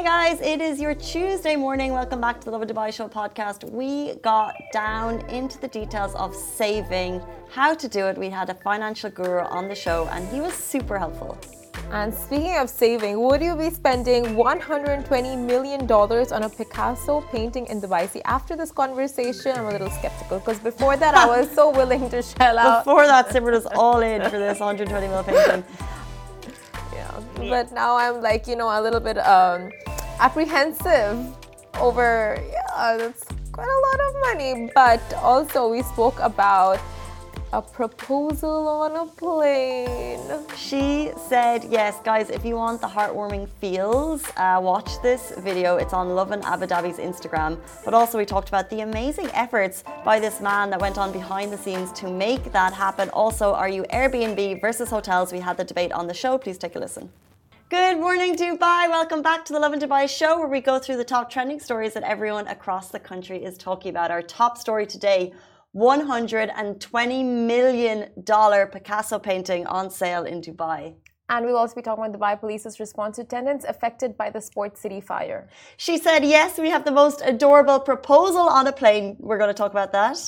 Hey guys, it is your Tuesday morning. Welcome back to the Lovin Dubai Show podcast. We got down into the details of saving, how to do it. We had a financial guru on the show and he was super helpful. And speaking of saving, would you be spending $120 million on a Picasso painting in Dubai? See, after this conversation, I'm a little skeptical because before that, I was so willing to shell out. Before that, Simran was all in for this 120 mil painting. But now I'm like, you know, a little bit um, apprehensive over, yeah, that's quite a lot of money. But also, we spoke about a proposal on a plane. She said, yes, guys, if you want the heartwarming feels, uh, watch this video. It's on Lovin Abu Dhabi's Instagram. But also, we talked about the amazing efforts by this man that went on behind the scenes to make that happen. Also, are you Airbnb versus hotels? We had the debate on the show. Please take a listen. Good morning, Dubai. Welcome back to the Lovin Dubai show, where we go through the top trending stories that everyone across the country is talking about. Our top story today $120 million Picasso painting on sale in Dubai. And we'll also be talking about Dubai Police's response to tenants affected by the Sports City fire. She said, Yes, we have the most adorable proposal on a plane. We're going to talk about that.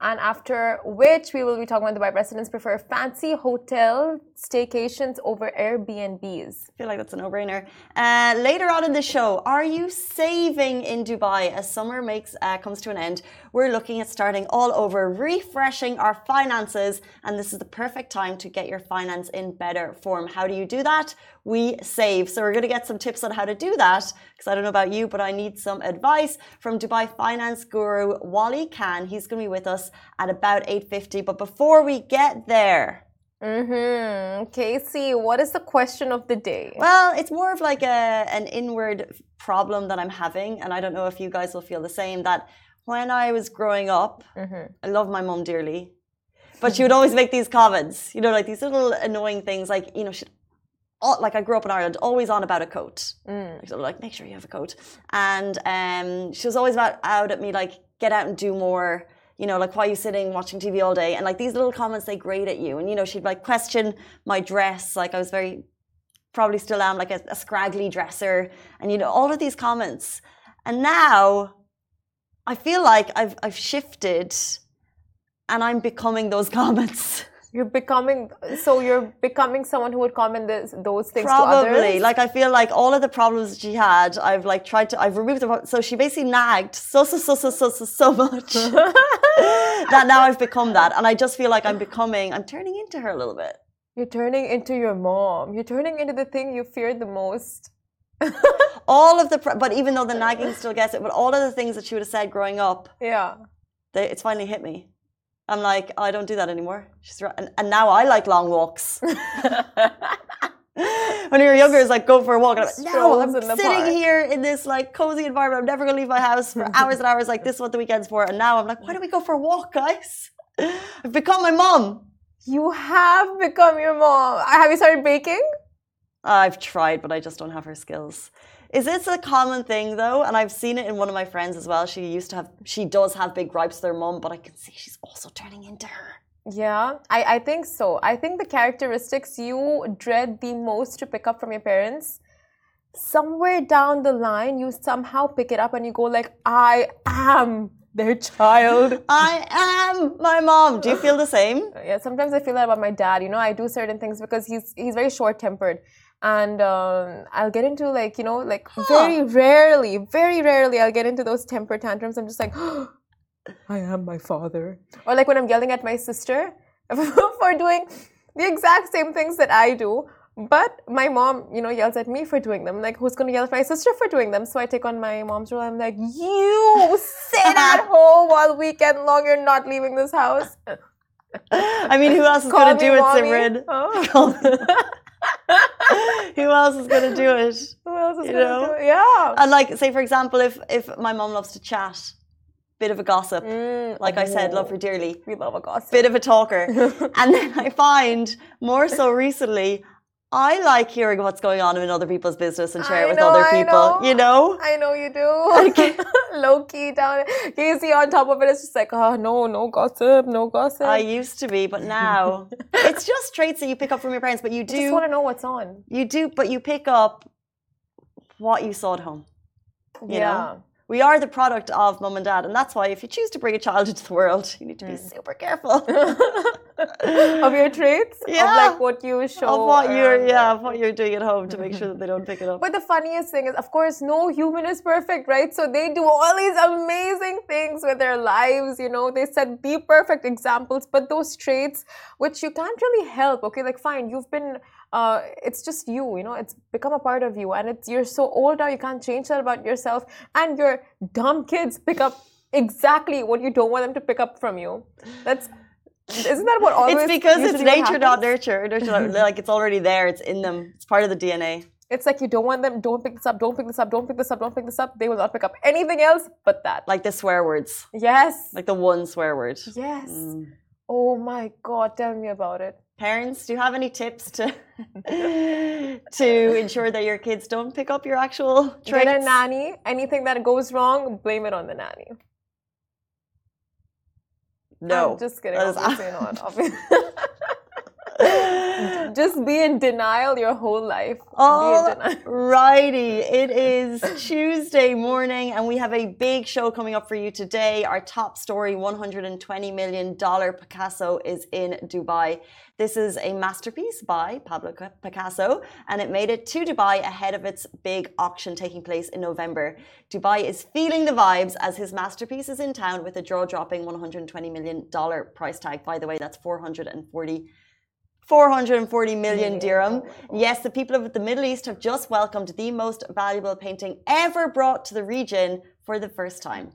And after which, we will be talking about Dubai residents prefer fancy hotel staycations over Airbnbs. I feel like that's a no brainer. Uh, later on in the show, are you saving in Dubai as summer makes uh, comes to an end? We're looking at starting all over, refreshing our finances, and this is the perfect time to get your finance in better form. How do you do that? We save. So we're going to get some tips on how to do that because I don't know about you, but I need some advice from Dubai finance guru Wali Khan. He's going to be with us at about 8:50. But before we get there, Mm-hmm. Casey, what is the question of the day? Well, it's more of like a an inward problem that I'm having, and I don't know if you guys will feel the same. That when I was growing up, mm-hmm. I love my mom dearly, but she would always make these comments, you know, like these little annoying things, like you know, she, like I grew up in Ireland, always on about a coat. Mm. Like, make sure you have a coat, and um, she was always about out at me, like, get out and do more you know, like why are you sitting watching TV all day? And like these little comments, they grate at you. And you know, she'd like question my dress. Like I was very, probably still am, like a, a scraggly dresser, and you know, all of these comments. And now, I feel like I've I've shifted, and I'm becoming those comments. You're becoming so you're becoming someone who would comment this, those things Probably. Like I feel like all of the problems she had, I've like tried to I've removed them. So she basically nagged so so so so so so, so much that now I've become that. And I just feel like I'm becoming I'm turning into her a little bit. You're turning into your mom. You're turning into the thing you feared the most. all of the but even though the nagging still gets it, but all of the things that she would have said growing up. Yeah. They, it's finally hit me. I'm like, I don't do that anymore. She's right. And, and now I like long walks. when you're younger, it's like go for a walk. And I'm like, no, I'm sitting park. here in this like cozy environment. I'm never gonna leave my house for hours and hours. Like this is what the weekend's for. And now I'm like, why don't we go for a walk, guys? I've become my mom. You have become your mom. Have you started baking? I've tried, but I just don't have her skills. Is this a common thing though? And I've seen it in one of my friends as well. She used to have, she does have big gripes with her mom, but I can see she's also turning into her. Yeah, I, I think so. I think the characteristics you dread the most to pick up from your parents, somewhere down the line, you somehow pick it up and you go like, I am their child. I am my mom. Do you feel the same? Yeah, sometimes I feel that about my dad. You know, I do certain things because he's he's very short tempered and um, I'll get into like you know like huh. very rarely, very rarely I'll get into those temper tantrums. I'm just like, oh, I am my father, or like when I'm yelling at my sister for doing the exact same things that I do. But my mom, you know, yells at me for doing them. Like, who's gonna yell at my sister for doing them? So I take on my mom's role. I'm like, you sit at home all weekend long. You're not leaving this house. I mean, who else is Call gonna do it, Simran? Oh. Who else is going to do it? Who else is going to do it? Yeah. And like, say for example, if if my mom loves to chat, bit of a gossip. Mm, like oh, I said, love her dearly. We love a gossip. Bit of a talker. and then I find more so recently, I like hearing what's going on in other people's business and share I it with know, other people. Know. You know? I know you do. Okay. Low key down. Casey on top of it, it's just like, oh no, no gossip, no gossip. I used to be, but now it's just traits that you pick up from your parents. But you do you just want to know what's on. You do, but you pick up what you saw at home. You yeah. know? We are the product of mum and dad, and that's why if you choose to bring a child into the world, you need to be Mm. super careful of your traits, Yeah. of like what you show, of what you're, yeah, of what you're doing at home to make sure that they don't pick it up. But the funniest thing is, of course, no human is perfect, right? So they do all these amazing things with their lives, you know, they set the perfect examples, but those traits, which you can't really help, okay, like fine, you've been, uh, it's just you, you know, it's become a part of you, and it's you're so old now, you can't change that about yourself, and your dumb kids pick up exactly what you don't want them to pick up from you. That's isn't that what always? it's because it's nature, not nurture. nurture not- like it's already there. It's in them. It's part of the DNA. It's like you don't want them, don't pick this up, don't pick this up, don't pick this up, don't pick this up. They will not pick up anything else but that. Like the swear words, Yes. like the one swear word. yes. Mm. Oh my God, tell me about it. Parents, do you have any tips to to ensure that your kids don't pick up your actual traits? Get a nanny. Anything that goes wrong, blame it on the nanny. No, I'm just kidding. Obviously not. Obviously. just be in denial your whole life. All righty, it is Tuesday morning, and we have a big show coming up for you today. Our top story $120 million Picasso is in Dubai. This is a masterpiece by Pablo Picasso, and it made it to Dubai ahead of its big auction taking place in November. Dubai is feeling the vibes as his masterpiece is in town with a jaw dropping $120 million price tag. By the way, that's 440 440 million dirham. Yes, the people of the Middle East have just welcomed the most valuable painting ever brought to the region for the first time.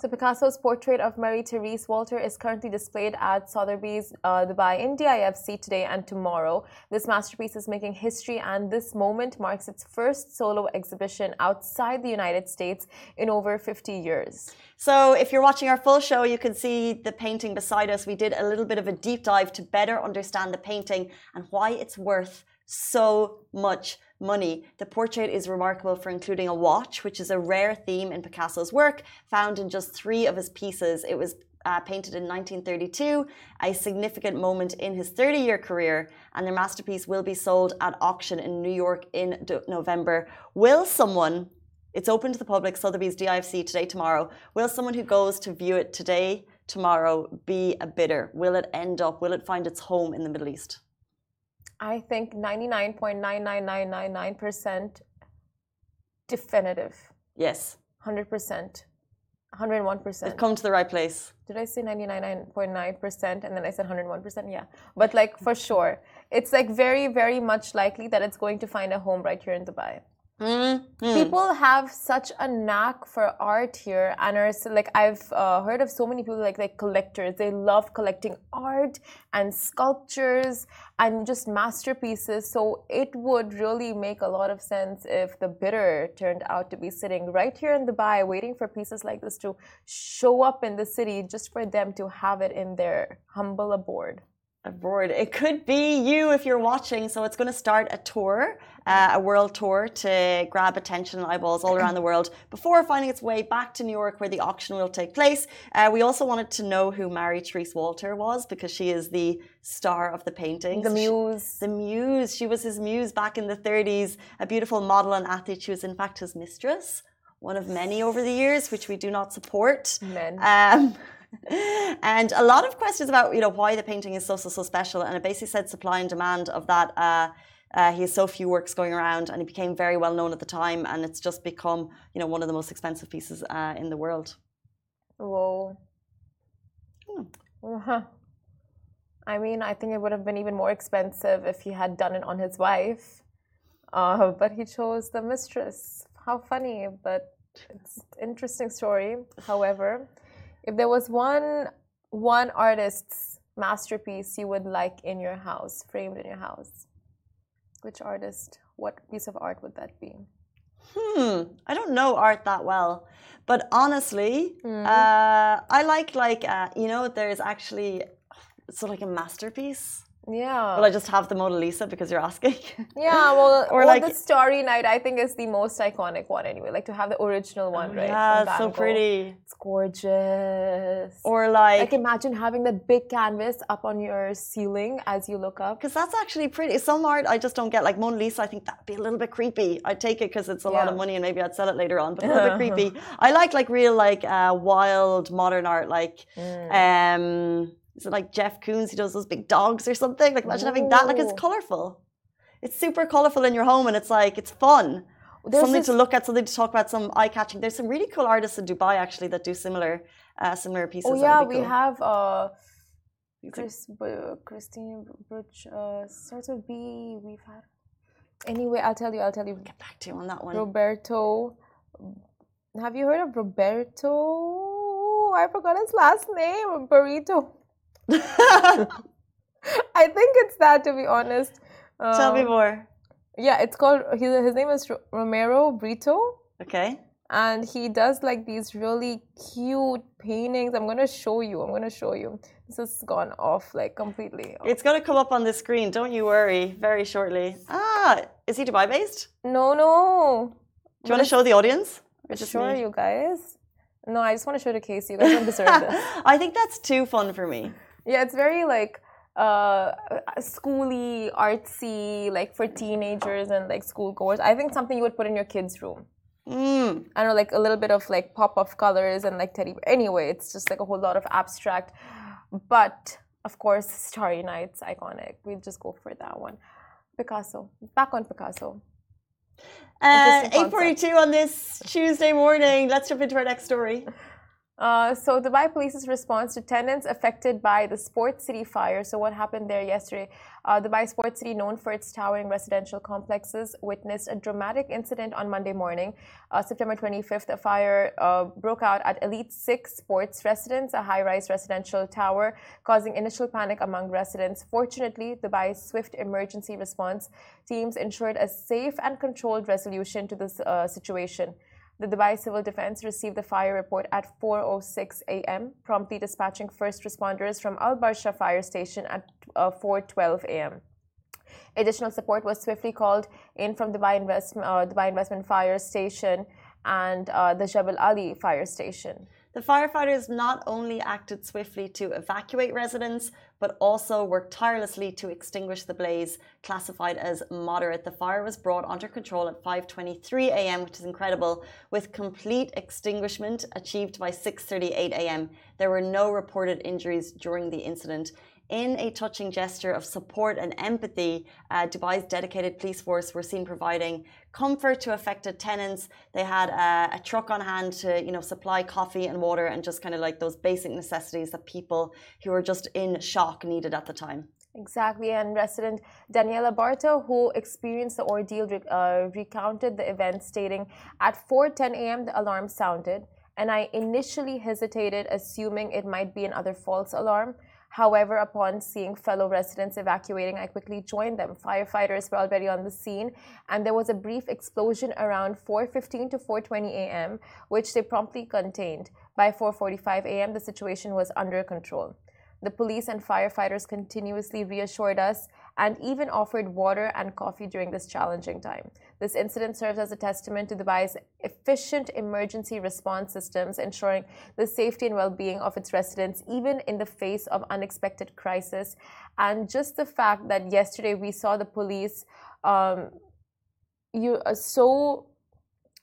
So Picasso's portrait of Marie Therese Walter is currently displayed at Sotheby's uh, Dubai in DIFC today and tomorrow. This masterpiece is making history and this moment marks its first solo exhibition outside the United States in over 50 years. So, if you're watching our full show, you can see the painting beside us. We did a little bit of a deep dive to better understand the painting and why it's worth so much money. The portrait is remarkable for including a watch, which is a rare theme in Picasso's work, found in just three of his pieces. It was uh, painted in 1932, a significant moment in his 30 year career, and their masterpiece will be sold at auction in New York in November. Will someone it's open to the public, Sotheby's DIFC today, tomorrow. Will someone who goes to view it today, tomorrow, be a bidder? Will it end up, will it find its home in the Middle East? I think 99.99999% definitive. Yes. 100%. 101%. It's come to the right place. Did I say 99.9% and then I said 101%? Yeah. But like for sure, it's like very, very much likely that it's going to find a home right here in Dubai. Mm, mm. People have such a knack for art here, and are like I've uh, heard of so many people like like collectors. They love collecting art and sculptures and just masterpieces. So it would really make a lot of sense if the bidder turned out to be sitting right here in Dubai, waiting for pieces like this to show up in the city, just for them to have it in their humble abode. Abroad. It could be you if you're watching. So it's going to start a tour, uh, a world tour to grab attention and eyeballs all around the world before finding its way back to New York where the auction will take place. Uh, we also wanted to know who Marie Therese Walter was because she is the star of the painting. The So she- muse. the muse. She was his muse back in the 30s, a beautiful model and athlete. She was, in fact, his mistress, one of many over the years, which we do not support. Men. Um, and a lot of questions about you know why the painting is so so so special, and it basically said supply and demand of that. Uh, uh, he has so few works going around, and he became very well known at the time, and it's just become you know one of the most expensive pieces uh, in the world. Whoa. Hmm. Uh-huh. I mean, I think it would have been even more expensive if he had done it on his wife. Uh, but he chose the mistress. How funny, but it's an interesting story. However, if there was one one artist's masterpiece you would like in your house, framed in your house, which artist, what piece of art would that be? Hmm, I don't know art that well, but honestly, Hmm. uh, I like like uh, you know there's actually sort of like a masterpiece Yeah. Will I just have the Mona Lisa because you're asking? Yeah, well, Or or like- the Starry Night, I think is the most iconic one anyway. Like to have the original one, right? yeah, it's so pretty. It's gorgeous. Or like, like imagine having that big canvas up on your ceiling as you look up. because that's actually pretty. Some art I just don't get. Like Mona Lisa, I think that'd be a little bit creepy. I'd take it because it's a lot of money and maybe I'd sell it later on, but a little bit creepy. I like like real like uh, wild modern art, like Mm. um, is it like Jeff Koons? He does those big dogs or something. Like imagine having that. Like it's colorful. It's super colorful in your home, and it's like it's fun. There's something this- to look at, something to talk about, some eye catching. There's some really cool artists in Dubai actually that do similar, uh, similar pieces. Oh yeah, we cool. have uh, Chris, Christine Bruch, uh, starts with B. We've had. Anyway, I'll tell you. I'll tell you. Get back to you on that one. Roberto. Have you heard of Roberto? I forgot his last name. Burrito. I think it's that, to be honest. Tell me Um, more. Yeah, it's called. His, his name is Romero Britto, Okay. and he does like these really cute paintings. I'm gonna show you. I'm gonna show you. This has gone off like completely. It's going to come up on the screen. Don't you worry. Very shortly. Ah, is he Dubai based? No, no. Do you want to show the audience? Or just Sure, me? you guys. No, I just want to show the case. You guys don't deserve this. I think that's too fun for me. Yeah, it's very like uh schooly, artsy, like for teenagers and like schoolgoers. I think something you would put in your kids' room. Mm. I don't know, like a little bit of like pop of colors and like teddy. Anyway, it's just like a whole lot of abstract. But of course, Starry Night's iconic. We'll just go for that one. Picasso. Back on Picasso. Uh, Interesting 842 on this Tuesday morning. Let's jump into our next story. Uh, so Dubai Police's response to tenants affected by the Sport City fire. So what happened there yesterday? Uh, Dubai Sport City, known for its towering residential complexes, witnessed a dramatic incident on Monday morning, uh, September 25th. A fire uh, broke out at Elite Six Sports Residence, a high-rise residential tower, causing initial panic among residents. Fortunately, Dubai's swift emergency response teams ensured a safe and controlled resolution to this uh, situation. The Dubai Civil Defense received the fire report at 4:06 a.m., promptly dispatching first responders from Al Barsha Fire Station at uh, 4:12 a.m. Additional support was swiftly called in from Dubai Investment, uh, Dubai Investment Fire Station and uh, the Jebel Ali Fire Station. The firefighters not only acted swiftly to evacuate residents, but also worked tirelessly to extinguish the blaze, classified as moderate. The fire was brought under control at 5:23 a.m., which is incredible, with complete extinguishment achieved by 6:38 a.m. There were no reported injuries during the incident. In a touching gesture of support and empathy, uh, Dubai's dedicated police force were seen providing comfort to affected tenants. They had uh, a truck on hand to, you know, supply coffee and water and just kind of like those basic necessities that people who were just in shock needed at the time. Exactly, and resident Daniela Barta, who experienced the ordeal, uh, recounted the event, stating, "At 4:10 a.m., the alarm sounded, and I initially hesitated, assuming it might be another false alarm. However, upon seeing fellow residents evacuating, I quickly joined them. Firefighters were already on the scene, and there was a brief explosion around 4:15 to 4:20 a.m., which they promptly contained. By 4:45 a.m., the situation was under control." The police and firefighters continuously reassured us and even offered water and coffee during this challenging time. This incident serves as a testament to Dubai's efficient emergency response systems, ensuring the safety and well being of its residents, even in the face of unexpected crisis. And just the fact that yesterday we saw the police. Um, you are so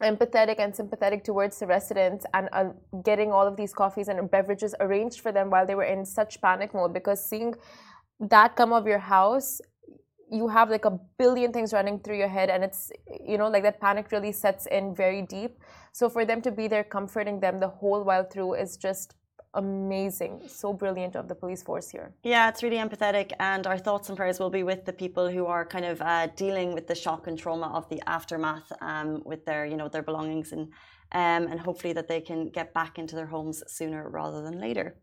empathetic and sympathetic towards the residents and uh, getting all of these coffees and beverages arranged for them while they were in such panic mode because seeing that come of your house you have like a billion things running through your head and it's you know like that panic really sets in very deep. So for them to be there comforting them the whole while through is just amazing. So brilliant of the police force here. Yeah, it's really empathetic, and our thoughts and prayers will be with the people who are kind of uh, dealing with the shock and trauma of the aftermath um, with their, you know, their belongings, and um, and hopefully that they can get back into their homes sooner rather than later.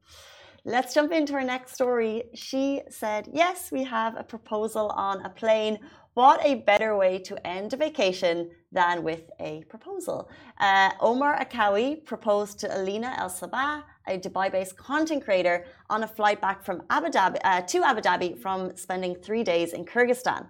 Let's jump into our next story. She said, Yes, we have a proposal on a plane. What a better way to end a vacation than with a proposal. Uh, Omar Akawi proposed to Alina El Sabah, a Dubai based content creator, on a flight back from Abu Dhabi, uh, to Abu Dhabi from spending three days in Kyrgyzstan.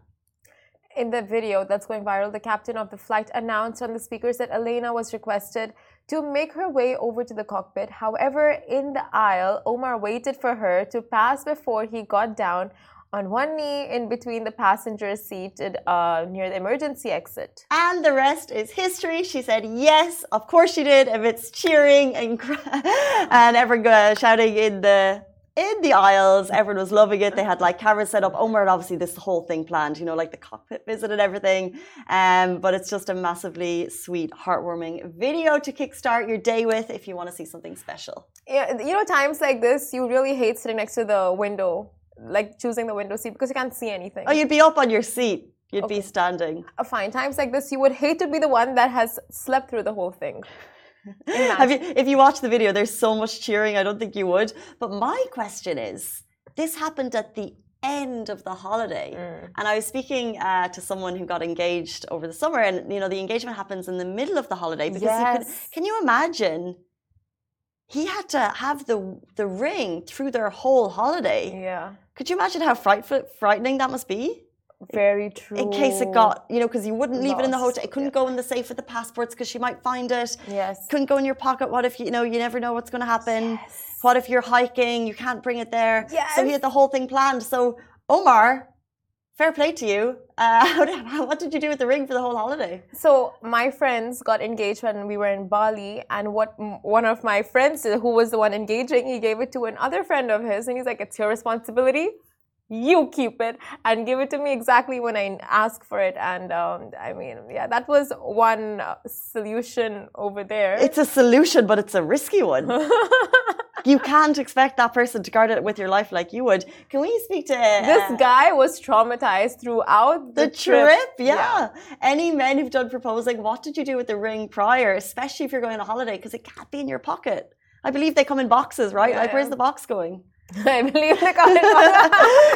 In the video that's going viral, the captain of the flight announced on the speakers that Elena was requested to make her way over to the cockpit. However, in the aisle, Omar waited for her to pass before he got down on one knee in between the passengers seated uh, near the emergency exit. And the rest is history. She said, Yes, of course she did. It's cheering and, and everyone shouting in the in the aisles. Everyone was loving it. They had like cameras set up. Omar had obviously this whole thing planned, you know, like the cockpit visit and everything. Um, but it's just a massively sweet, heartwarming video to kickstart your day with if you want to see something special. Yeah, you know, times like this, you really hate sitting next to the window, like choosing the window seat because you can't see anything. Oh, you'd be up on your seat. You'd okay. be standing. Uh, fine. Times like this, you would hate to be the one that has slept through the whole thing. Have you, if you watch the video, there's so much cheering. I don't think you would. But my question is, this happened at the end of the holiday, mm. and I was speaking uh, to someone who got engaged over the summer, and you know the engagement happens in the middle of the holiday because yes. could, can you imagine? He had to have the the ring through their whole holiday. Yeah. Could you imagine how fright- frightening that must be? Very true. In case it got, you know, because you wouldn't leave Lost. it in the hotel. It couldn't yeah. go in the safe with the passports because she might find it. Yes. Couldn't go in your pocket. What if you, know, you never know what's going to happen? Yes. What if you're hiking? You can't bring it there. Yes. So he had the whole thing planned. So, Omar, fair play to you. Uh, what did you do with the ring for the whole holiday? So my friends got engaged when we were in Bali, and what one of my friends, who was the one engaging, he gave it to another friend of his, and he's like, "It's your responsibility." You keep it and give it to me exactly when I ask for it. And um, I mean, yeah, that was one uh, solution over there. It's a solution, but it's a risky one. you can't expect that person to guard it with your life like you would. Can we speak to uh, this guy? Was traumatized throughout the, the trip. trip yeah. yeah. Any men who've done proposing, what did you do with the ring prior? Especially if you're going on a holiday, because it can't be in your pocket. I believe they come in boxes, right? Yeah, like, yeah. where's the box going? I believe the come in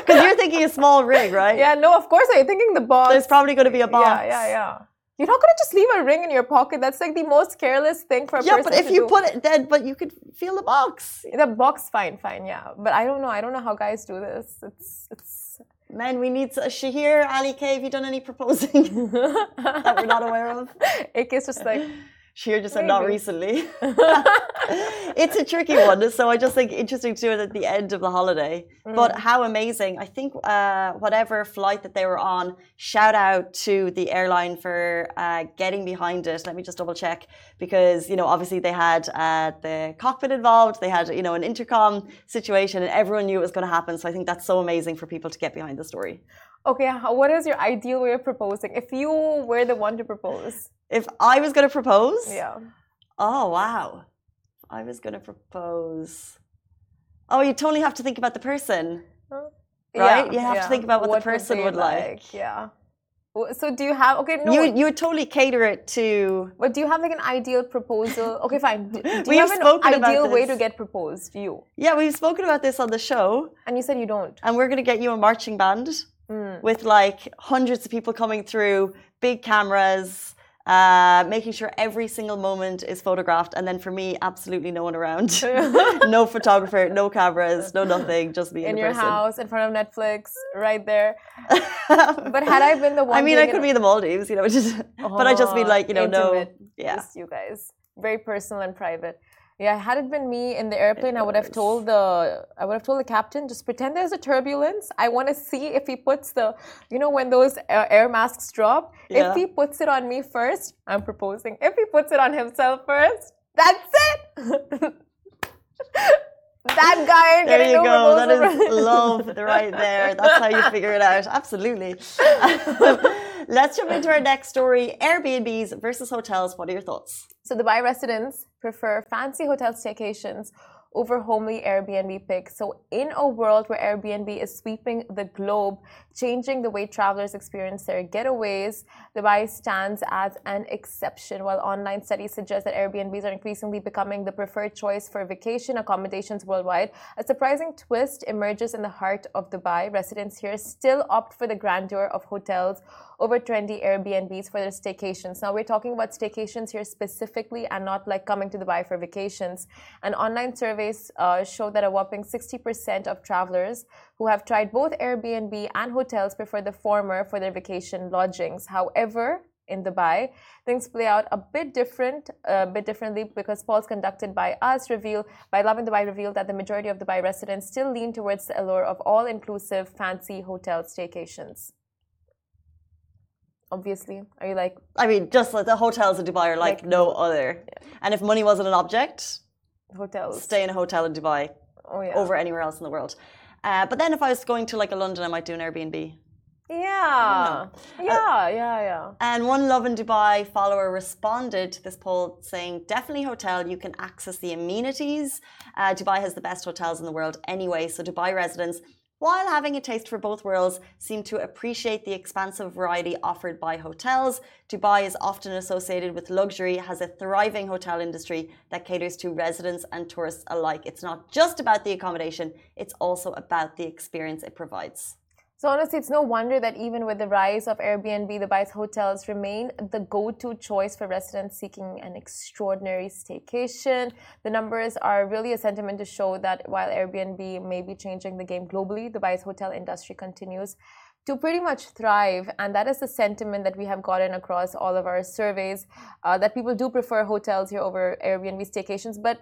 Because you're thinking a small ring, right? Yeah, no, of course Are you thinking the box. There's probably going to be a box. Yeah, yeah, yeah. You're not gonna just leave a ring in your pocket. That's like the most careless thing for a yeah, person. but if to you do. put it then, but you could feel the box. The box, fine, fine, yeah. But I don't know. I don't know how guys do this. It's it's. Men, we need a Shahir, Ali K. Have you done any proposing that we're not aware of? AK's just like. Shahir just said not recently. it's a tricky one, so I just think interesting to do it at the end of the holiday. Mm. But how amazing! I think uh, whatever flight that they were on, shout out to the airline for uh, getting behind it. Let me just double check because you know obviously they had uh, the cockpit involved, they had you know an intercom situation, and everyone knew it was going to happen. So I think that's so amazing for people to get behind the story. Okay, what is your ideal way of proposing? If you were the one to propose, if I was going to propose, yeah. Oh wow, I was going to propose. Oh, you totally have to think about the person, right? Yeah, you have yeah. to think about what, the person would like. Yeah. So do you have okay? No. You you would totally cater it to. but do you have like an ideal proposal? Okay, fine. Do, do you We've have an ideal way to get proposed? You Yeah, we've spoken about this on the show, and you said you don't. and we're going to get you a marching band Mm. with like hundreds of people coming through, big cameras. Uh, making sure every single moment is photographed, and then for me, absolutely no one around, no photographer, no cameras, no nothing, just me in the your person. house in front of Netflix, right there. But had I been the one, I mean, I could be in the Maldives, you know, just, but I just mean like, you know, Intimate, no, yeah. just you guys, very personal and private. Yeah, had it been me in the airplane, I would have told the I would have told the captain just pretend there's a turbulence. I want to see if he puts the you know when those uh, air masks drop. Yeah. If he puts it on me first, I'm proposing. If he puts it on himself first, that's it. that guy There you go. that is love right there. That's how you figure it out. Absolutely. Let's jump into our next story Airbnbs versus hotels. What are your thoughts? So the Dubai residents prefer fancy hotel staycations over homely Airbnb picks. So, in a world where Airbnb is sweeping the globe, changing the way travelers experience their getaways, Dubai stands as an exception. While online studies suggest that Airbnbs are increasingly becoming the preferred choice for vacation accommodations worldwide, a surprising twist emerges in the heart of Dubai. Residents here still opt for the grandeur of hotels over trendy Airbnbs for their staycations. Now, we're talking about staycations here specifically and not like coming to Dubai for vacations. And online surveys uh, show that a whopping 60% of travelers who have tried both Airbnb and hotels prefer the former for their vacation lodgings. However, in Dubai, things play out a bit different, a bit differently because polls conducted by us reveal, by Lovin Dubai revealed that the majority of Dubai residents still lean towards the allure of all-inclusive fancy hotel staycations obviously? Are you like? I mean, just like the hotels in Dubai are like, like no other. Yeah. And if money wasn't an object, hotels. Stay in a hotel in Dubai. Oh yeah. Over anywhere else in the world. Uh, but then if I was going to like a London, I might do an Airbnb. Yeah. Yeah, uh, yeah, yeah. And one Lovin Dubai follower responded to this poll saying, definitely hotel, you can access the amenities. Uh, Dubai has the best hotels in the world anyway. So Dubai residents while having a taste for both worlds, seem to appreciate the expansive variety offered by hotels. Dubai is often associated with luxury, has a thriving hotel industry that caters to residents and tourists alike. It's not just about the accommodation, it's also about the experience it provides. So honestly, it's no wonder that even with the rise of Airbnb, Dubai's hotels remain the go-to choice for residents seeking an extraordinary staycation. The numbers are really a sentiment to show that while Airbnb may be changing the game globally, Dubai's hotel industry continues to pretty much thrive. And that is the sentiment that we have gotten across all of our surveys uh, that people do prefer hotels here over Airbnb staycations. But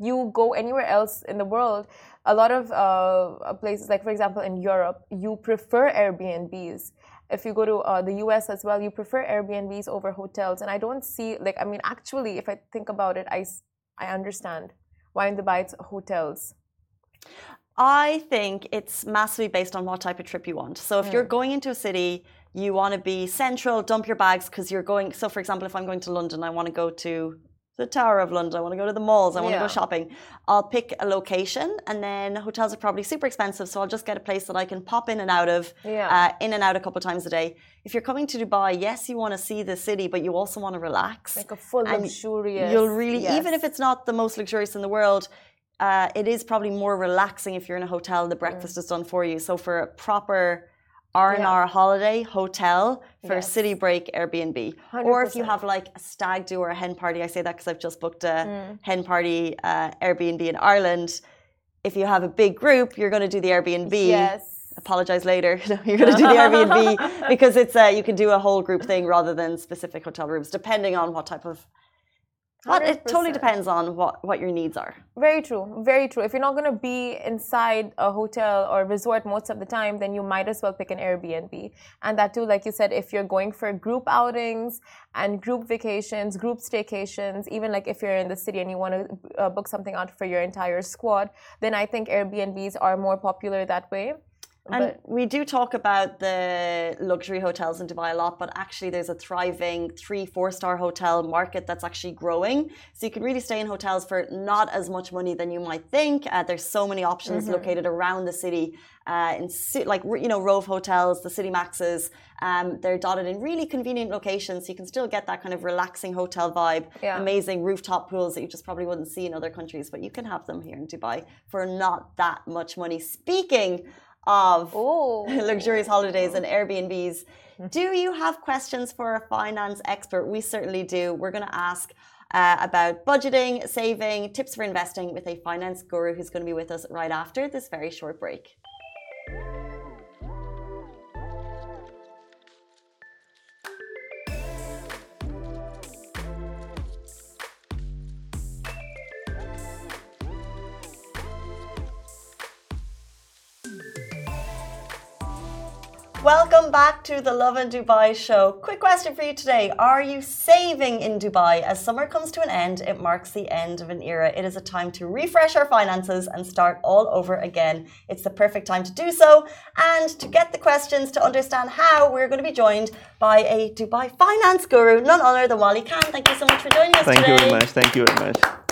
you go anywhere else in the world, a lot of uh, places, like for example in Europe, you prefer Airbnbs. If you go to uh, the US as well, you prefer Airbnbs over hotels. And I don't see, like, I mean, actually, if I think about it, I, I understand why in Dubai it's hotels. I think it's massively based on what type of trip you want. So if mm. you're going into a city, you want to be central, dump your bags because you're going. So, for example, if I'm going to London, I want to go to the Tower of London. I want to go to the malls. I want yeah. to go shopping. I'll pick a location, and then hotels are probably super expensive. So I'll just get a place that I can pop in and out of, yeah. uh, in and out a couple of times a day. If you're coming to Dubai, yes, you want to see the city, but you also want to relax. Like a full luxurious. You'll really, yes. even if it's not the most luxurious in the world, uh, it is probably more relaxing if you're in a hotel. The breakfast mm. is done for you. So for a proper R&R yeah. holiday hotel for yes. city break Airbnb. 100%. Or if you have like a stag do or a hen party, I say that because I've just booked a mm. hen party uh, Airbnb in Ireland. If you have a big group, you're going to do the Airbnb. Yes. Apologize later. you're going to do the Airbnb because it's uh, you can do a whole group thing rather than specific hotel rooms, depending on what type of but it totally depends on what, what your needs are. Very true. Very true. If you're not going to be inside a hotel or resort most of the time, then you might as well pick an Airbnb. And that too, like you said, if you're going for group outings and group vacations, group staycations, even like if you're in the city and you want to uh, book something out for your entire squad, then I think Airbnbs are more popular that way. And but, we do talk about the luxury hotels in Dubai a lot, but actually there's a thriving three, four star hotel market that's actually growing. So you can really stay in hotels for not as much money than you might think. Uh, there's so many options mm -hmm. located around the city. Uh, in like you know Rove hotels, the City Maxes, um, they're dotted in really convenient locations. So you can still get that kind of relaxing hotel vibe. Yeah. Amazing rooftop pools that you just probably wouldn't see in other countries, but you can have them here in Dubai for not that much money. Speaking of luxurious holidays and Airbnbs. Do you have questions for a finance expert? We certainly do. We're going to ask uh, about budgeting, saving, tips for investing with a finance guru who's going to be with us right after this very short break. Welcome back to the Lovin Dubai show. Quick question for you today. Are you saving in Dubai? As summer comes to an end, it marks the end of an era. It is a time to refresh our finances and start all over again. It's the perfect time to do so. And to get the questions to understand how, we're going to be joined by a Dubai finance guru, none other than Wali Khan. Thank you so much for joining us Thank today. you very much. Thank you very much.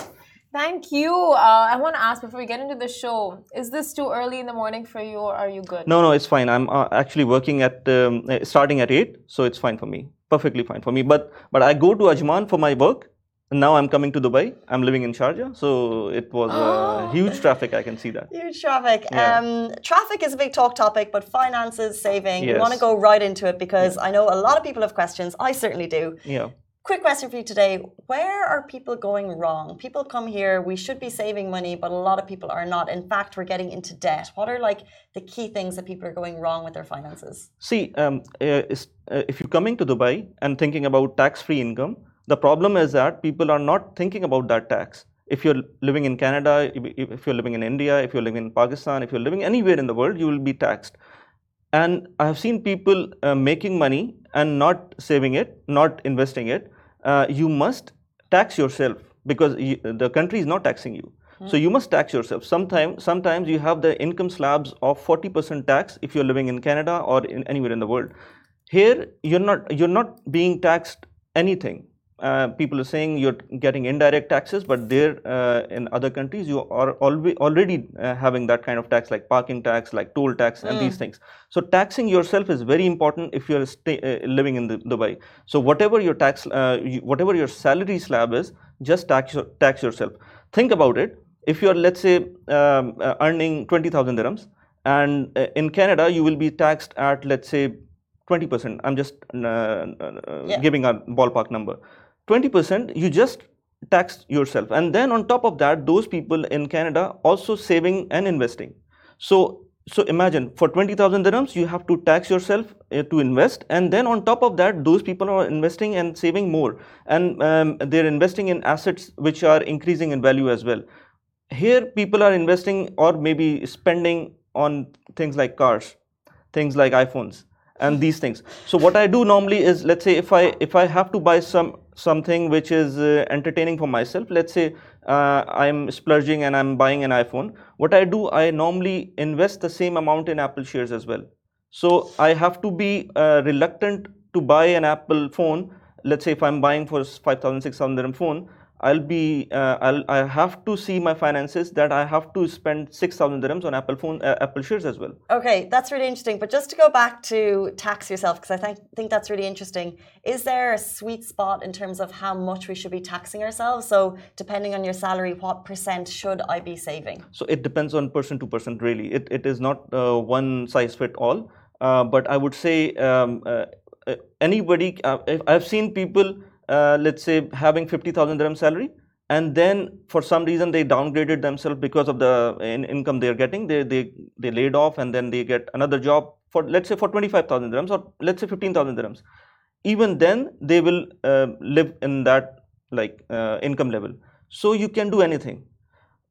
Thank you. Uh, I want to ask before we get into the show: Is this too early in the morning for you, or are you good? No, no, it's fine. I'm uh, actually working at um, uh, starting at eight, so it's fine for me. Perfectly fine for me. But but I go to Ajman for my work. And now I'm coming to Dubai. I'm living in Sharjah, so it was uh, huge traffic. I can see that. Huge traffic. Yeah. Um, traffic is a big talk topic, but finances, saving, we want to go right into it because I know a lot of people have questions. I certainly do. Yeah. Quick question for you today. Where are people going wrong? People come here, we should be saving money, but a lot of people are not. In fact, we're getting into debt. What are like the key things that people are going wrong with their finances? See, um, uh, uh, if you're coming to Dubai and thinking about tax-free income, the problem is that people are not thinking about that tax. If you're living in Canada, if if you're living in India, if you're living in Pakistan, if you're living anywhere in the world, you will be taxed. And I have seen people uh, making money and not saving it, not investing it. Uh, you must tax yourself because you, the country is not taxing you. So you must tax yourself. Sometimes, sometimes you have the income slabs of 40% tax if you're living in Canada or in anywhere in the world. Here, you're not you're not being taxed anything. Uh, people are saying you're getting indirect taxes, but there uh, in other countries you are already already uh, having that kind of tax, like parking tax, like toll tax, and these things. So taxing yourself is very important if you're stay, uh, living in the, Dubai. So whatever your tax, uh, you, whatever your salary slab is, just tax your, tax yourself. Think about it. If you're let's say um, uh, earning twenty thousand dirhams, and uh, in Canada you will be taxed at let's say 20%. I'm just uh, uh, Yeah. giving a ballpark number. 20% you just tax yourself. And then on top of that, those people in Canada also saving and investing. So so imagine for 20,000 dirhams, you have to tax yourself uh, to invest. And then on top of that, those people are investing and saving more. And um, they're investing in assets which are increasing in value as well. Here, people are investing or maybe spending on things like cars, things like iPhones and these things so what i do normally is let's say if i if i have to buy some something which is uh, entertaining for myself. Let's say uh, i'm splurging and i'm buying an iphone. What i do i normally invest the same amount in apple shares as well. So i have to be uh, reluctant to buy an apple phone. Let's say if i'm buying for 5000 6000 dirham phone I'll be uh, I'll I have to see my finances that I have to spend six thousand dirhams on Apple phone uh, Apple shares as well. Okay, that's really interesting. But just to go back to tax yourself, because I think think that's really interesting. Is there a sweet spot in terms of how much we should be taxing ourselves? So depending on your salary, what percent should I be saving? So it depends on person to person, really. It, it is not uh, one size fit all. Uh, but I would say um, uh, uh, anybody, if I've seen people, uh, let's say, having 50,000 dirham salary, and then for some reason they downgraded themselves because of the in- income they're getting. They, they, they laid off and then they get another job for, let's say, for 25,000 dirhams or let's say 15,000 dirhams. Even then, they will uh, live in that like uh, income level. So you can do anything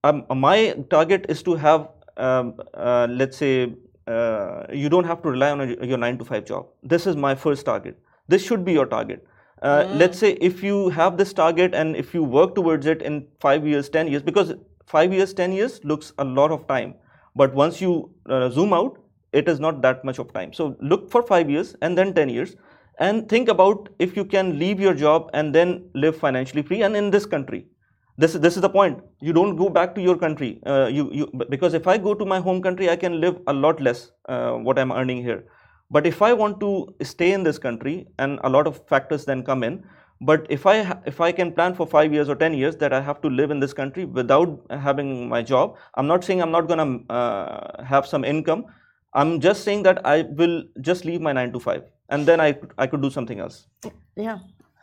um, my target is to have um, uh, let's say uh, you don't have to rely on a, your 9 to 5 job this is my first target this should be your target uh, let's say if you have this target and if you work towards it in 5 years 10 years because 5 years 10 years looks a lot of time. But once you uh, zoom out it is not that much of time. So look for 5 years and then 10 years and think about if you can leave your job and then live financially free and in this country. This is this is the point. You don't go back to your country. Uh, you you because if i go to my home country i can live a lot less uh, what i'm earning here but if i want to stay in this country and a lot of factors then come in but if i if i can plan for 5 years or 10 years that i have to live in this country without having my job i'm not saying i'm not going to uh, have some income i'm just saying that i will just leave my 9 to 5 and then i i could do something else Yeah.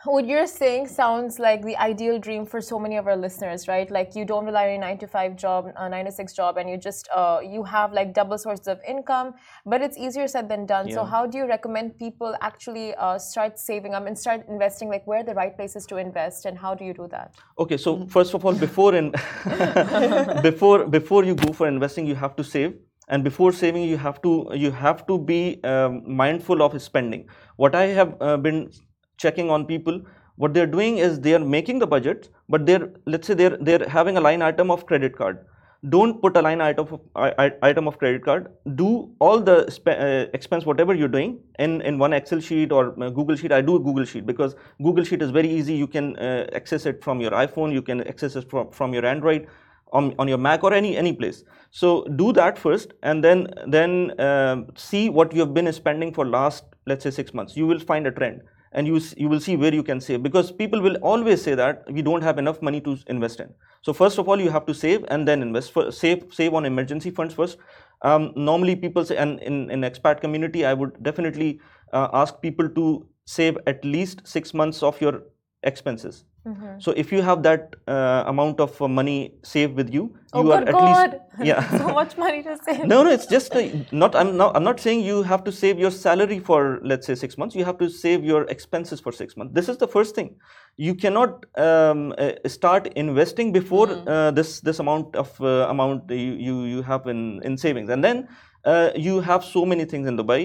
What you're saying sounds like the ideal dream for so many of our listeners, right? Like you don't rely on a nine to five job, a nine to six job, and you just uh, you have like double sources of income. But it's easier said than done. So how do you recommend people actually uh, start saving up and start investing? Like where are the right places to invest, and how do you do that? Okay, so first of all, before in before before you go for investing, you have to save, and before saving, you have to you have to be um, mindful of spending. What I have uh, been checking on people, what they're doing is they are making the budget, but they're let's say they're they're having a line item of credit card. don't put a line item of, item of credit card. Do all the uh, expense whatever you're doing in, in one excel sheet or uh, google sheet. I do google sheet because google sheet is very easy. You can uh, access it from your iphone. You can access it from, from your android on, on your mac or any any place. So do that first and then then um, see what you have been spending for last let's say 6 months. You will find a trend and you you will see where you can save because people will always say that we don't have enough money to invest in. So first of all you have to save and then invest for save save on emergency funds first. Um, normally people say and in in expat community i would definitely uh, ask people to save at least 6 months of your expenses so if you have that uh, amount of uh, money saved with you Oh, you are at God. least yeah. So much money to save. no no it's just a, not i'm not i'm not saying you have to save your salary for let's say 6 months. You have to save your expenses for 6 months. This is the first thing. You cannot um, uh, start investing before uh, this this amount of uh, amount you, you you have in in savings. And then uh, you have so many things in dubai.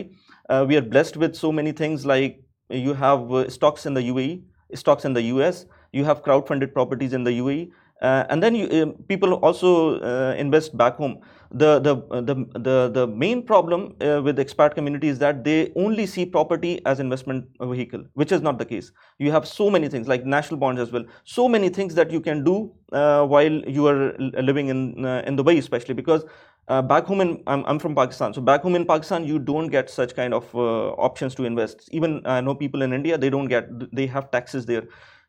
Uh, we are blessed with so many things like you have uh, stocks in the uae stocks in the us you have crowd-funded properties in the UAE, uh, and then you, um, people also uh, invest back home. The the uh, the the, the main problem uh, with the expat community is that they only see property as investment vehicle, which is not the case. You have so many things like national bonds as well. So many things that you can do uh, while you are living in uh, in Dubai, especially because. Uh, back home in I'm, I'm from Pakistan, so back home in Pakistan you don't get such kind of uh, options to invest. Even I know people in India they don't get they have taxes there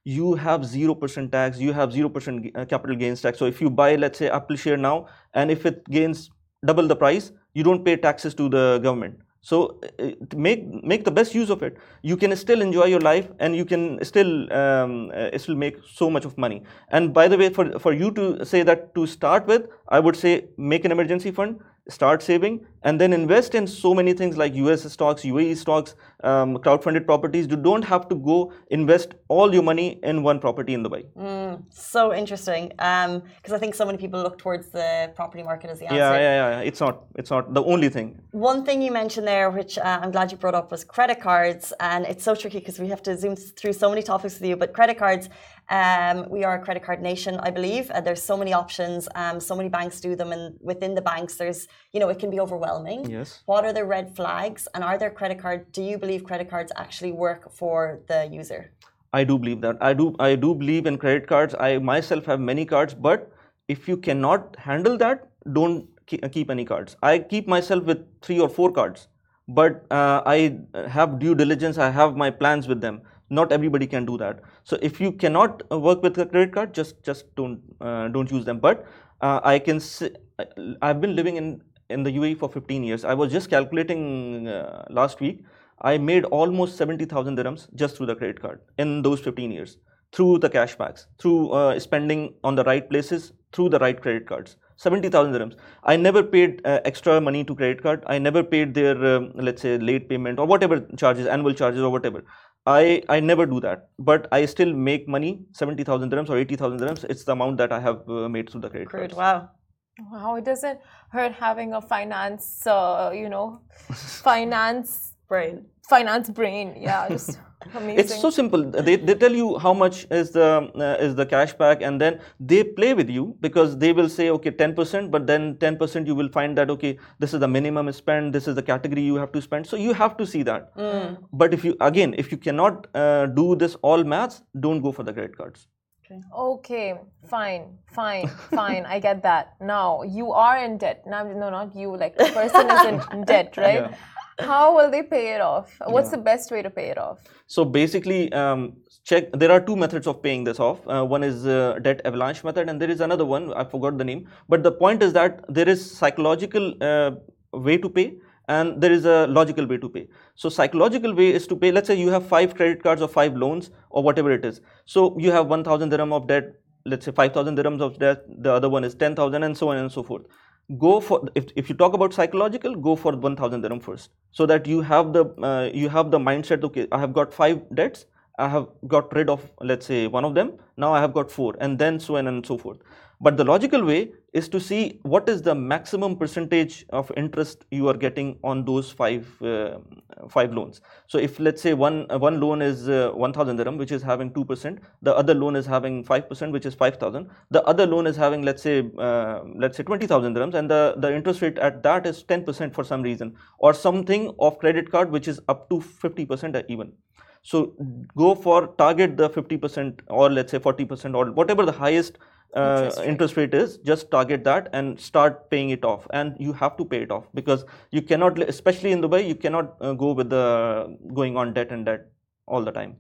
you have 0% tax, you have 0% uh, capital gains tax. So if you buy, let's say, Apple share now, and if it gains double the price, you don't pay taxes to the government. So uh, make make the best use of it. You can still enjoy your life, and you can still um, uh, still make so much of money. And by the way, for for you to say that to start with, I would say make an emergency fund, start saving, and then invest in so many things like US stocks, UAE stocks, um, crowd-funded properties. You don't have to go invest all your money in one property in Dubai. So interesting. Because I think so many people look towards the property market as the answer. Yeah, yeah, yeah. It's not. It's not the only thing. One thing you mentioned there, which uh, I'm glad you brought up, was credit cards. And it's so tricky because we have to zoom through so many topics with you. But credit cards, um, we are a credit card nation, I believe. Uh, there's so many options. Um, so many banks do them. And within the banks, there's, you know, it can be overwhelming. Yes. What are the red flags? And are there credit card, do you believe credit cards actually work for the user? I do believe that. I do. I do believe in credit cards. I myself have many cards, but if you cannot handle that, don't keep any cards. I keep myself with three or four cards, but uh, I have due diligence. I have my plans with them. Not everybody can do that. So if you cannot uh, work with a credit card, just just don't uh, don't use them. But uh, I can. Say, I've been living in in the UAE for 15 years. I was just calculating uh, last week. I made almost 70,000 dirhams just through the credit card in those 15 years, through the cashbacks, through uh, spending on the right places, through the right credit cards. 70,000 dirhams. I never paid uh, extra money to credit card. I never paid their, um, let's say, late payment or whatever charges, annual charges or whatever. I, I never do that, but I still make money, 70,000 dirhams or 80,000 dirhams. It's the amount that I have uh, made through the credit cards. Wow. Wow, it doesn't hurt having a finance, uh, you know, finance Brain. finance brain. Yeah, just amazing. It's so simple. They, they tell you how much is the uh, is the cashback, and then they play with you because they will say okay 10%, but then 10% you will find that okay this is the minimum spend, this is the category you have to spend. So you have to see that. But if you again if you cannot uh, do this all maths, don't go for the credit cards. Okay, fine, fine, fine. I get that. Now you are in debt. Now, no, not you. Like the person is in debt, right? How will they pay it off? What's the best way to pay it off? So basically, um, check. There are two methods of paying this off. Uh, one is uh, debt avalanche method, and there is another one. I forgot the name. But the point is that there is psychological uh, way to pay, and there is a logical way to pay. So psychological way is to pay. Let's say you have five credit cards or five loans or whatever it is. So you have 1,000 dirham of debt. Let's say 5,000 dirhams of debt. The other one is 10,000, and so on and so forth go for if, if you talk about psychological go for 1000 dirham first so that you have the uh, you have the mindset okay i have got five debts I have got rid of, let's say, one of them. Now I have got four, and then so on and so forth. But the logical way is to see what is the maximum percentage of interest you are getting on those five uh, five loans. So if let's say one uh, one loan is uh, 1000 dirham which is having 2%, the other loan is having 5% which is 5000, the other loan is having let's say uh, let's say 20000 dirhams and the the interest rate at that is 10% for some reason or something of credit card which is up to 50% even. So go for target the 50% or let's say 40% or whatever the highest uh, Interest rate. is just target that and start paying it off and you have to pay it off because you cannot especially in dubai you cannot uh, go with the going on debt and debt all the time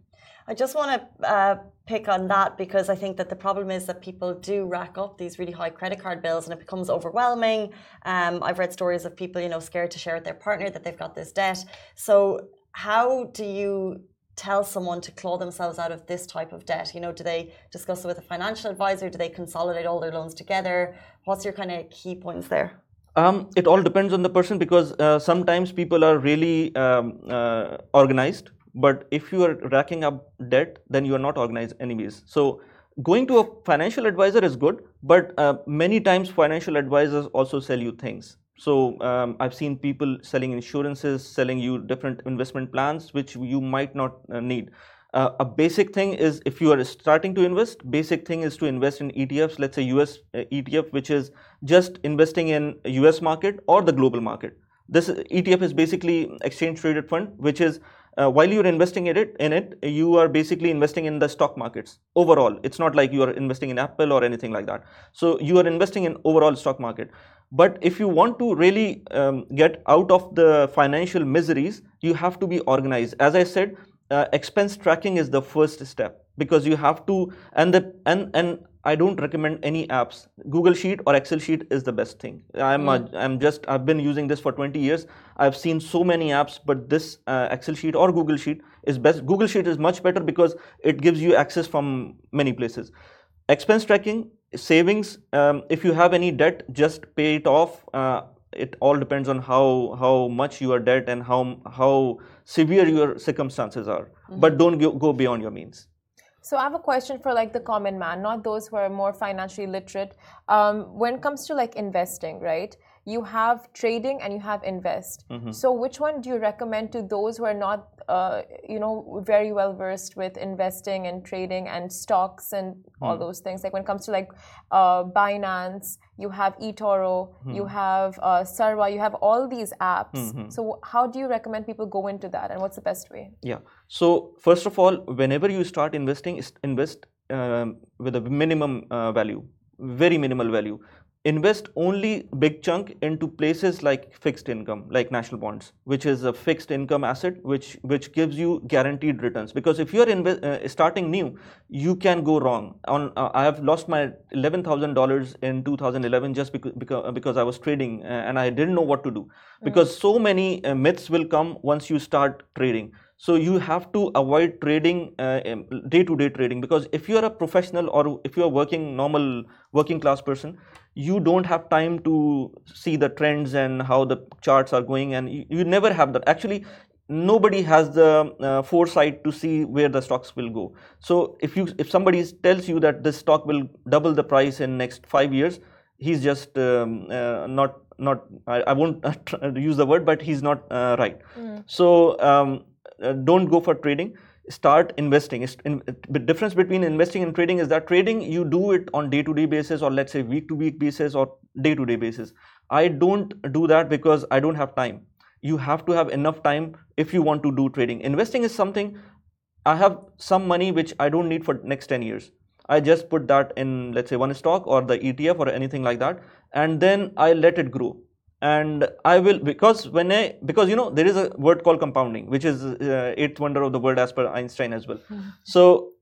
I just want to uh, pick on that because I think that the problem is that people do rack up these really high credit card bills and it becomes overwhelming. Um, I've read stories of people, you know, scared to share with their partner that they've got this debt. So, how do you tell someone to claw themselves out of this type of debt? You know, do they discuss it with a financial advisor? Do they consolidate all their loans together? What's your kind of key points there? Um, it all depends on the person because uh, sometimes people are really um, uh, organized, but if you are racking up debt, then you are not organized anyways. So going to a financial advisor is good, but uh, many times financial advisors also sell you things. So um, I've seen people selling insurances, selling you different investment plans, which you might not uh, need. Uh, a basic thing is if you are starting to invest, basic thing is to invest in ETFs, let's say US uh, ETF, which is just investing in US market or the global market. This ETF is basically exchange traded fund, which is uh, while you're investing in it, in it, you are basically investing in the stock markets overall. It's not like you are investing in Apple or anything like that. So you are investing in overall stock market. But if you want to really um, get out of the financial miseries, you have to be organized. As I said, uh, expense tracking is the first step because you have to and the and and I don't recommend any apps. Google Sheet or Excel Sheet is the best thing. I'm uh, I'm just I've been using this for 20 years. I've seen so many apps, but this uh, Excel Sheet or Google Sheet is best. Google Sheet is much better because it gives you access from many places. Expense tracking, savings. Um, if you have any debt, just pay it off. Uh, it all depends on how how much you are debt and how how severe your circumstances are. But don't go, go beyond your means. So I have a question for like the common man, not those who are more financially literate. Um, when it comes to like investing, right? You have trading and you have invest. So which one do you recommend to those who are not, uh, you know, very well versed with investing and trading and stocks and all those things? Like when it comes to like uh, Binance, you have eToro, you have uh, Sarwa, you have all these apps. So how do you recommend people go into that, and what's the best way? Yeah. So first of all, whenever you start investing, invest um, with a minimum uh, value, very minimal value. Invest only big chunk into places like fixed income, like national bonds, which is a fixed income asset, which which gives you guaranteed returns. Because if you're inve- uh, starting new, you can go wrong. On uh, I have lost my eleven thousand dollars in 2011 just because because, because I was trading uh, and I didn't know what to do. Because so many uh, myths will come once you start trading. So you have to avoid trading uh, um, day-to-day trading because if you are a professional or if you are working normal working class person, you don't have time to see the trends and how the charts are going, and you, you never have that. Actually, nobody has the uh, foresight to see where the stocks will go. So if you if somebody tells you that this stock will double the price in next five years, he's just um, uh, not not I, I won't use the word, but he's not uh, right. So um, Uh, don't go for trading. Start investing. In, the difference between investing and trading is that trading you do it on day to day basis or let's say week to week basis or day to day basis. I don't do that because i don't have time. You have to have enough time if you want to do trading. Investing is something i have some money which i don't need for next 10 years. I just put that in let's say one stock or the etf or anything like that and then i let it grow and i will because when i because you know there is a word called compounding which is uh, eighth wonder of the world as per einstein as well. So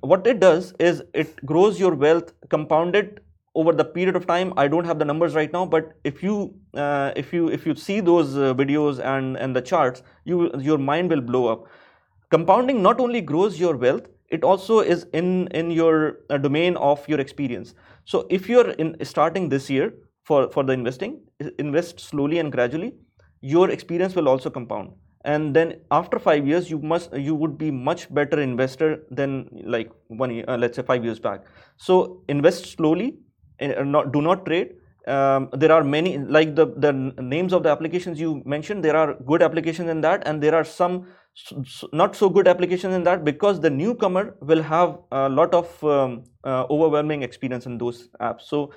what it does is it grows your wealth compounded over the period of time. I don't have the numbers right now but if you uh, if you if you see those uh, videos and and the charts you your mind will blow up. Compounding not only grows your wealth it also is in in your uh, domain of your experience. So if you're in starting this year for for the investing invest slowly and gradually. Your experience will also compound. And then after five years you must you would be much better investor than like one uh, let's say five years back. So invest slowly uh, not, do not trade. Um, there are many like the the names of the applications you mentioned there are good applications in that and there are some not so good applications in that because the newcomer will have a lot of um, uh, overwhelming experience in those apps. So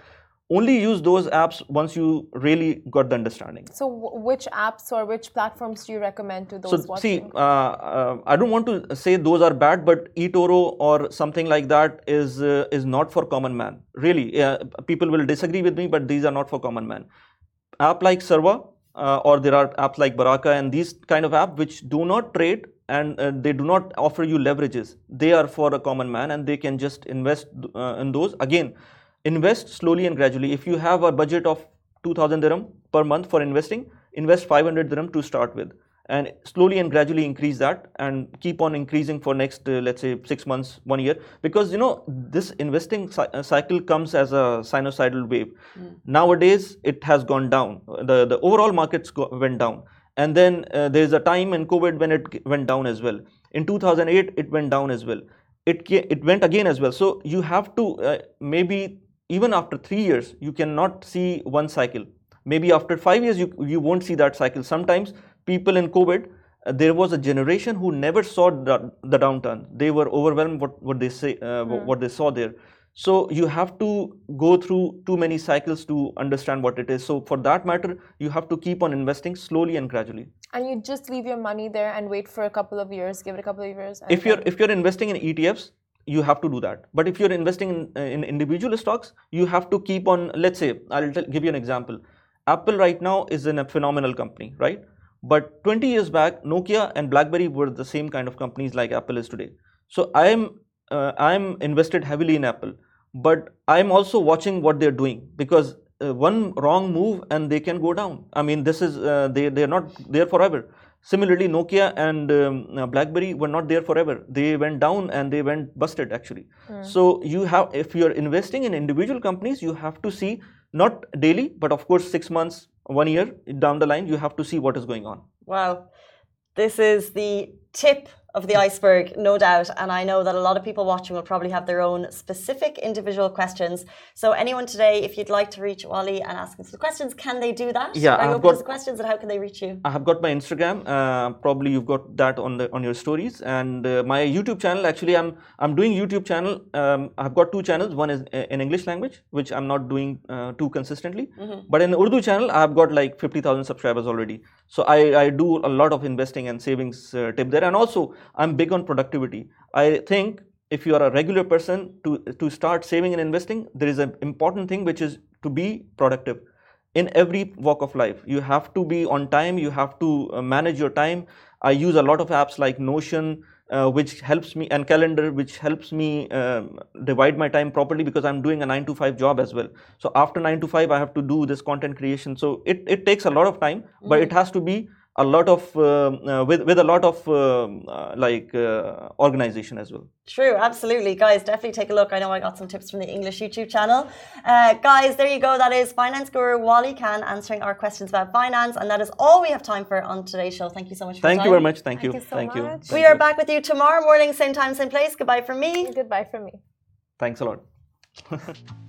only use those apps once you really got the understanding. So, which apps or which platforms do you recommend to those so, watching? See, uh, uh, I don't want to say those are bad, but eToro or something like that is uh, is not for common man. Really, people will disagree with me, but these are not for common man. App like Sarwa, uh, or there are apps like Baraka and these kind of apps which do not trade and uh, they do not offer you leverages. They are for a common man and they can just invest uh, in those. Again, invest slowly and gradually. If you have a budget of 2000 dirham per month for investing, invest 500 dirham to start with and slowly and gradually increase that and keep on increasing for next uh, let's say 6 months 1 year. Because you know this investing uh, cycle comes as a sinusoidal wave. Mm. nowadays it has gone down. The the overall markets go, went down. And then uh, there is a time in covid when it went down as well. In 2008 it went down as well. It it went again as well. So you have to uh, maybe even after three years, you cannot see one cycle. Maybe after five years, you, you won't see that cycle. Sometimes people in COVID, uh, there was a generation who never saw the, the downturn. They were overwhelmed what, what they say, uh, mm. what they saw there. So you have to go through too many cycles to understand what it is. So for that matter, you have to keep on investing slowly and gradually. And you just leave your money there and wait for a couple of years, give it a couple of years. If you're if you're investing in ETFs, you have to do that. But if you're investing in, uh, in individual stocks, you have to keep on, let's say, I'll give you an example. Apple right now is in a phenomenal company, right? But 20 years back, Nokia and BlackBerry were the same kind of companies like Apple is today. So I am uh, I'm invested heavily in Apple, but I'm also watching what they're doing because uh, one wrong move and they can go down. I mean, this is uh, they they're not there forever. Similarly, Nokia and um, uh, BlackBerry were not there forever. They went down and they went busted actually. Mm. So you have, if you're investing in individual companies, you have to see not daily, but of course six months, one year down the line, you have to see what is going on. Wow, this is the tip of the iceberg, no doubt. And I know that a lot of people watching will probably have their own specific individual questions. So anyone today, if you'd like to reach Wali and ask him some questions, can they do that? Yeah, I've got questions, and how can they reach you? I have got my Instagram. Uh, probably you've got that on the on your stories, and uh, my YouTube channel. Actually, I'm I'm doing YouTube channel. Um, I've got two channels. One is uh, in English language, which I'm not doing uh, too consistently. Mm-hmm. But in Urdu channel, I've got like fifty thousand subscribers already. So I I do a lot of investing and savings uh, tip there, and also I'm big on productivity. I think if you are a regular person to, to start saving and investing, there is an important thing which is to be productive in every walk of life. You have to be on time, you have to uh, manage your time. I use a lot of apps like Notion, uh, which helps me, and Calendar, which helps me um, divide my time properly because I'm doing a 9 to 5 job as well. So after 9 to 5, I have to do this content creation. So it, it takes a lot of time, mm-hmm. but it has to be a lot of uh, uh, with with a lot of um, uh, like uh, organization as well. True absolutely. Guys definitely take a look. I know i got some tips from the english youtube channel. Uh, guys there you go. That is finance guru wali khan answering our questions about finance and that is all we have time for on today's show. Thank you so much thank you very much. Thank, thank you, you so thank much. you we thank are back with you tomorrow morning same time same place. Goodbye from me. Goodbye from me. Thanks a lot